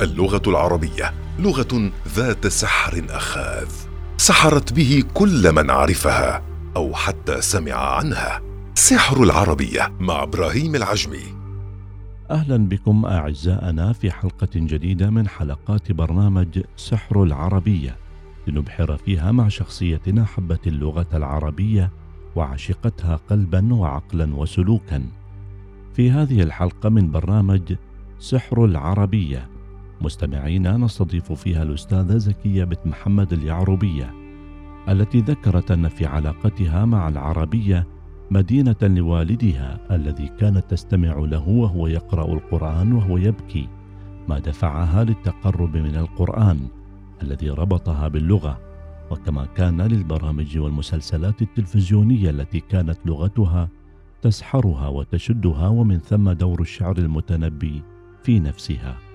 اللغة العربية لغة ذات سحر أخاذ سحرت به كل من عرفها أو حتى سمع عنها. سحر العربية مع إبراهيم العجمي. أهلا بكم أعزائنا في حلقة جديدة من حلقات برنامج سحر العربية. لنبحر فيها مع شخصيه حبت اللغة العربية وعشقتها قلبا وعقلا وسلوكا. في هذه الحلقة من برنامج سحر العربية. مستمعينا نستضيف فيها الأستاذة زكية بنت محمد اليعربية التي ذكرت أن في علاقتها مع العربية مدينة لوالدها الذي كانت تستمع له وهو يقرأ القرآن وهو يبكي ما دفعها للتقرب من القرآن الذي ربطها باللغة وكما كان للبرامج والمسلسلات التلفزيونية التي كانت لغتها تسحرها وتشدها ومن ثم دور الشعر المتنبي في نفسها.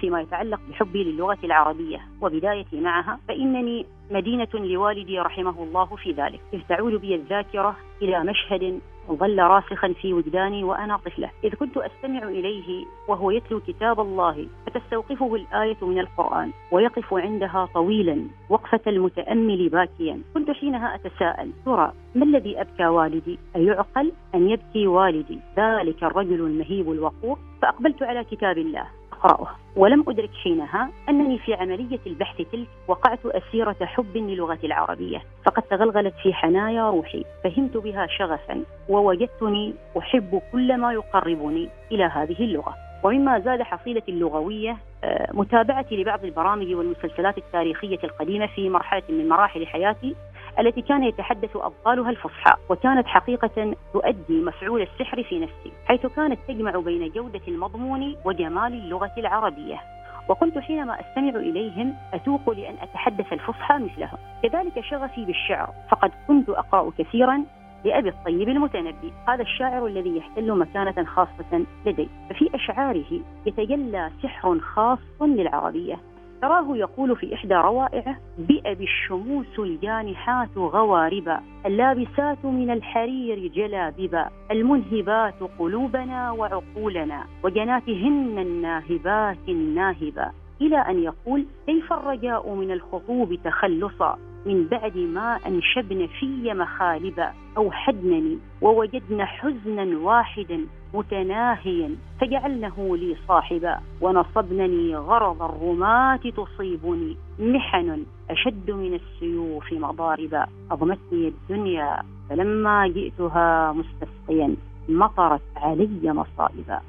فيما يتعلق بحبي للغة العربية وبدايتي معها فإنني مدينة لوالدي رحمه الله في ذلك إذ تعود بي الذاكرة إلى مشهد ظل راسخا في وجداني وأنا طفلة إذ كنت أستمع إليه وهو يتلو كتاب الله فتستوقفه الآية من القرآن ويقف عندها طويلا وقفة المتأمل باكيا كنت حينها أتساءل ترى ما الذي أبكى والدي؟ أيعقل أن يبكي والدي؟ ذلك الرجل المهيب الوقور فأقبلت على كتاب الله أقرأه ولم أدرك حينها أنني في عملية البحث تلك وقعت أسيرة حب للغة العربية فقد تغلغلت في حنايا روحي فهمت بها شغفا ووجدتني أحب كل ما يقربني إلى هذه اللغة. ومما زاد حصيلتي اللغوية آه، متابعتي لبعض البرامج والمسلسلات التاريخية القديمة في مرحلة من مراحل حياتي التي كان يتحدث أبطالها الفصحى وكانت حقيقة تؤدي مفعول السحر في نفسي حيث كانت تجمع بين جودة المضمون وجمال اللغة العربية. وكنت حينما أستمع إليهم أتوق لأن أتحدث الفصحى مثلهم. كذلك شغفي بالشعر فقد كنت أقرأ كثيرا لأبي الطيب المتنبي. هذا الشاعر الذي يحتل مكانة خاصة لدي. ففي أشعاره يتجلى سحر خاص للعربية. تراه يقول في إحدى روائعه بئب الشموس الجانحات غواربا اللابسات من الحرير جلاببا المنهبات قلوبنا وعقولنا وجناتهن الناهبات الناهبا. إلى أن يقول كيف الرجاء من الخطوب تخلصا؟ من بعد ما أنشبن في مخالبا أوحدنني ووجدن حزنا واحدا متناهيا فجعلنه لي صاحبا ونصبنني غرض الرماة تصيبني محن أشد من السيوف مضاربا. أضمتني الدنيا فلما جئتها مستسقيا مطرت علي مصائبا.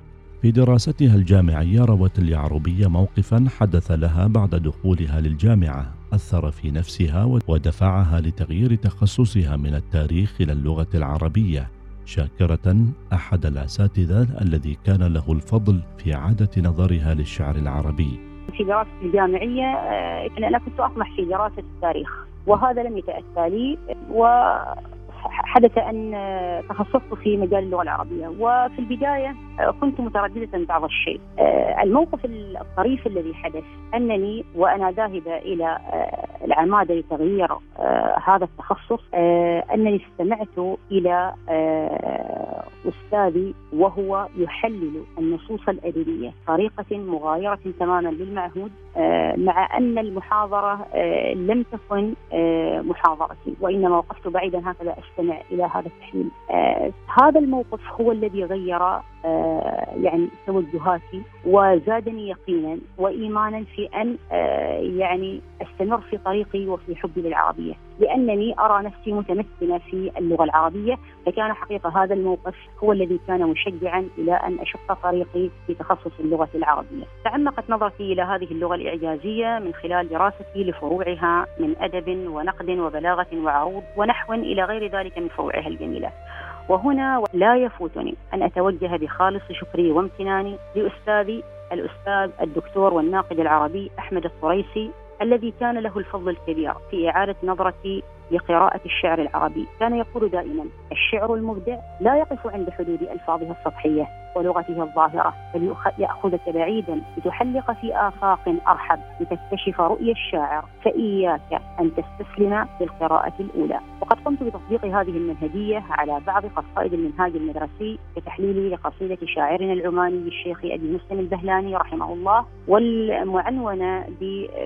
في دراستها الجامعية روت اليعربية موقفا حدث لها بعد دخولها للجامعة. أثر في نفسها ودفعها لتغيير تخصصها من التاريخ إلى اللغة العربية شاكرة أحد الأساتذة الذي كان له الفضل في إعادة نظرها للشعر العربي. في دراستي الجامعية آه، أنا كنت أطمح في دراسة التاريخ وهذا لم يتأتى لي و حدث أن تخصصت في مجال اللغة العربية. وفي البداية كنت مترددة بعض الشيء. الموقف الطريف الذي حدث أنني وأنا ذاهبة إلى العمادة لتغيير هذا التخصص أنني استمعت إلى أستاذي وهو يحلل النصوص الأدبية طريقة مغايرة تماما للمعهود مع أن المحاضرة لم تكن محاضرتي وإنما وقفت بعيدا هكذا أستمع إلى هذا التحليل. آه هذا الموقف هو الذي غير آه يعني توجهاتي وزادني يقينا وايمانا في أن آه يعني أستمر في طريقي وفي حبي للعربية لأنني أرى نفسي متمكنه في اللغة العربية فكان حقيقة هذا الموقف هو الذي كان مشجعا إلى أن أشق طريقي في تخصص اللغة العربية. تعمقت نظرتي إلى هذه اللغة الإعجازية من خلال دراستي لفروعها من أدب ونقد وبلاغة وعروض ونحو إلى غير ذلك من فروعها الجميلة. وهنا لا يفوتني. أن أتوجه بخالص شكري وامتناني لأستاذي الأستاذ الدكتور والناقد العربي أحمد الطريسي الذي كان له الفضل الكبير في إعادة نظرتي لقراءة الشعر العربي. كان يقول دائما الشعر المبدع لا يقف عند حدود ألفاظها السطحية ولغته الظاهرة بل يأخذك بعيدا لتحلق في آفاق أرحب لتكتشف رؤية الشاعر. فإياك أن تستسلم للقراءة الأولى. وقد قمت بتطبيق هذه المنهجية على بعض قصائد المنهاج المدرسي بتحليلي لقصيدة شاعرنا العماني الشيخ أبي مسلم البهلاني رحمه الله والمعنونة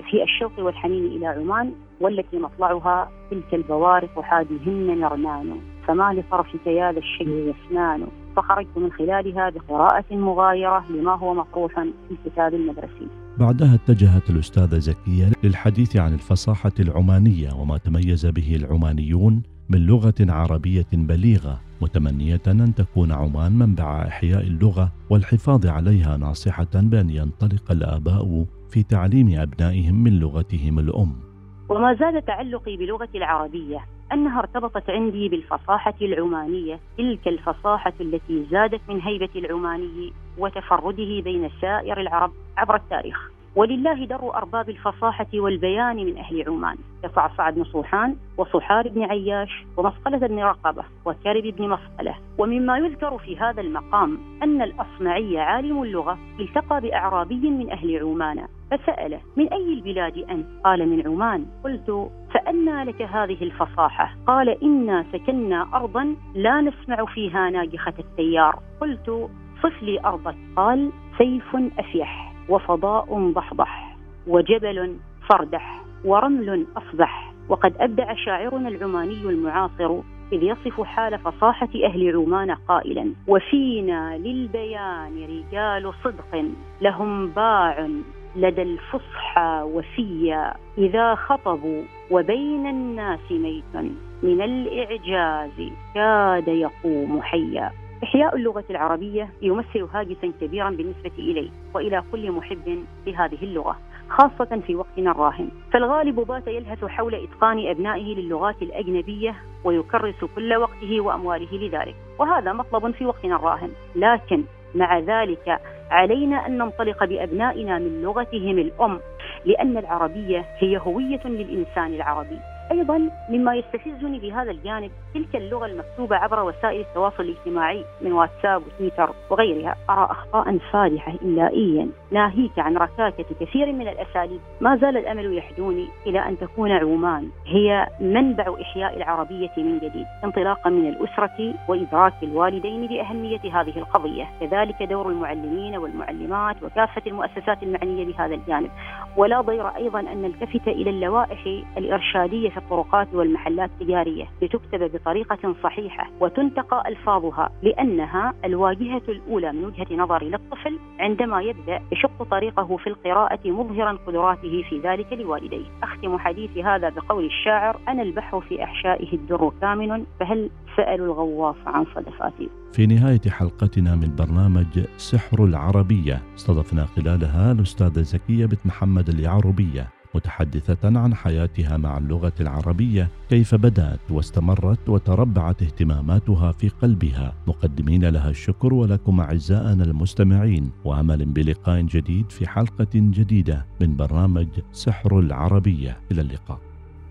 في الشوق والحنين إلى عمان والتي مطلعها تلك البوارق حادهن نرنان فما لطرفك يا ذا الشيء يسنان؟ فخرجت من خلالها بقراءة مغايرة لما هو مطروح في الكتاب المدرسي بعدها اتجهت الأستاذة زكية للحديث عن الفصاحة العمانية وما تميز به العمانيون من لغة عربية بليغة متمنية أن تكون عمان منبع إحياء اللغة والحفاظ عليها ناصحة بأن ينطلق الآباء في تعليم أبنائهم من لغتهم الأم. وما زاد تعلقي بلغتي العربية أنها ارتبطت عندي بالفصاحة العمانية تلك الفصاحة التي زادت من هيبة العماني وتفرده بين سائر العرب عبر التاريخ. ولله در أرباب الفصاحة والبيان من أهل عمان كصعصع بن صوحان وصحار بن عياش ومصقلة بن رقبة وكرب بن مصقلة. ومما يذكر في هذا المقام أن الأصمعي عالم اللغة التقى بأعرابي من أهل عمان. فسأله من أي البلاد أنت؟ قال من عمان. قلت فأنى لك هذه الفصاحة. قال إنا سكننا أرضا لا نسمع فيها ناجخة التيار. قلت صف لي أرضك. قال سيف أفيح وفضاء ضحضح وجبل فردح ورمل أصبح وقد أبدع شاعرنا العماني المعاصر إذ يصف حال فصاحة أهل عمان قائلا وفينا للبيان رجال صدق لهم باع لدى الفصحى وفيا إذا خطبوا وبين الناس ميت من الإعجاز كاد يقوم حيا. إحياء اللغة العربية يمثل هاجسا كبيرا بالنسبة إلي وإلى كل محب لهذه اللغة. خاصة في وقتنا الراهن. فالغالب بات يلهث حول إتقان أبنائه للغات الأجنبية ويكرس كل وقته وأمواله لذلك. وهذا مطلب في وقتنا الراهن. لكن مع ذلك علينا أن ننطلق بأبنائنا من لغتهم الأم لأن العربية هي هوية للإنسان العربي. أيضا مما يستفزني بهذا الجانب تلك اللغة المكتوبة عبر وسائل التواصل الاجتماعي من واتساب وتويتر وغيرها. أرى اخطاء فادحة املائيا ناهيك عن ركاكة كثير من الأساليب. ما زال الأمل يحدوني إلى أن تكون عمان هي منبع إحياء العربية من جديد انطلاقا من الأسرة وإدراك الوالدين لاهميه هذه القضية. كذلك دور المعلمين والمعلمات وكافة المؤسسات المعنية بهذا الجانب. ولا ضير أيضا أن نلتفت إلى اللوائح الإرشادية في الطرقات والمحلات التجارية لتكتب بطريقة صحيحة وتنتقى ألفاظها لأنها الواجهة الأولى من وجهة نظري للطفل عندما يبدأ يشق طريقه في القراءة مظهرا قدراته في ذلك لوالديه. أختم حديثي هذا بقول الشاعر أنا البحر في أحشائه الدر كامن فهل سألوا الغواص عن صدفاتي؟ في نهاية حلقتنا من برنامج سحر العربية استضفنا خلالها الأستاذة زكية بنت محمد اليعربية. متحدثة عن حياتها مع اللغة العربية كيف بدأت واستمرت وتربعت اهتماماتها في قلبها. مقدمين لها الشكر ولكم أعزائنا المستمعين. وأمل بلقاء جديد في حلقة جديدة من برنامج سحر العربية. إلى اللقاء.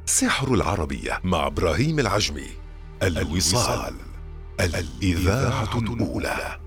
سحر العربية مع إبراهيم العجمي. الوصال. الإذاعة الأولى.